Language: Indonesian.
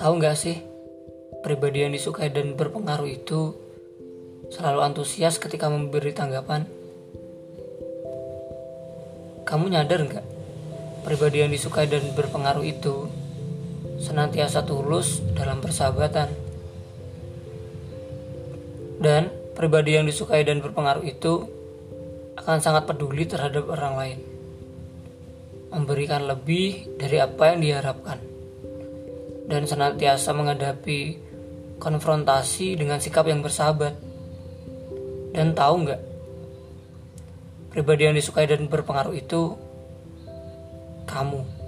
Tahu nggak sih, pribadi yang disukai dan berpengaruh itu selalu antusias ketika memberi tanggapan. Kamu nyadar nggak, pribadi yang disukai dan berpengaruh itu senantiasa tulus dalam persahabatan. Dan pribadi yang disukai dan berpengaruh itu akan sangat peduli terhadap orang lain. Memberikan lebih dari apa yang diharapkan dan senantiasa menghadapi konfrontasi dengan sikap yang bersahabat. Dan tahu nggak, pribadi yang disukai dan berpengaruh itu kamu.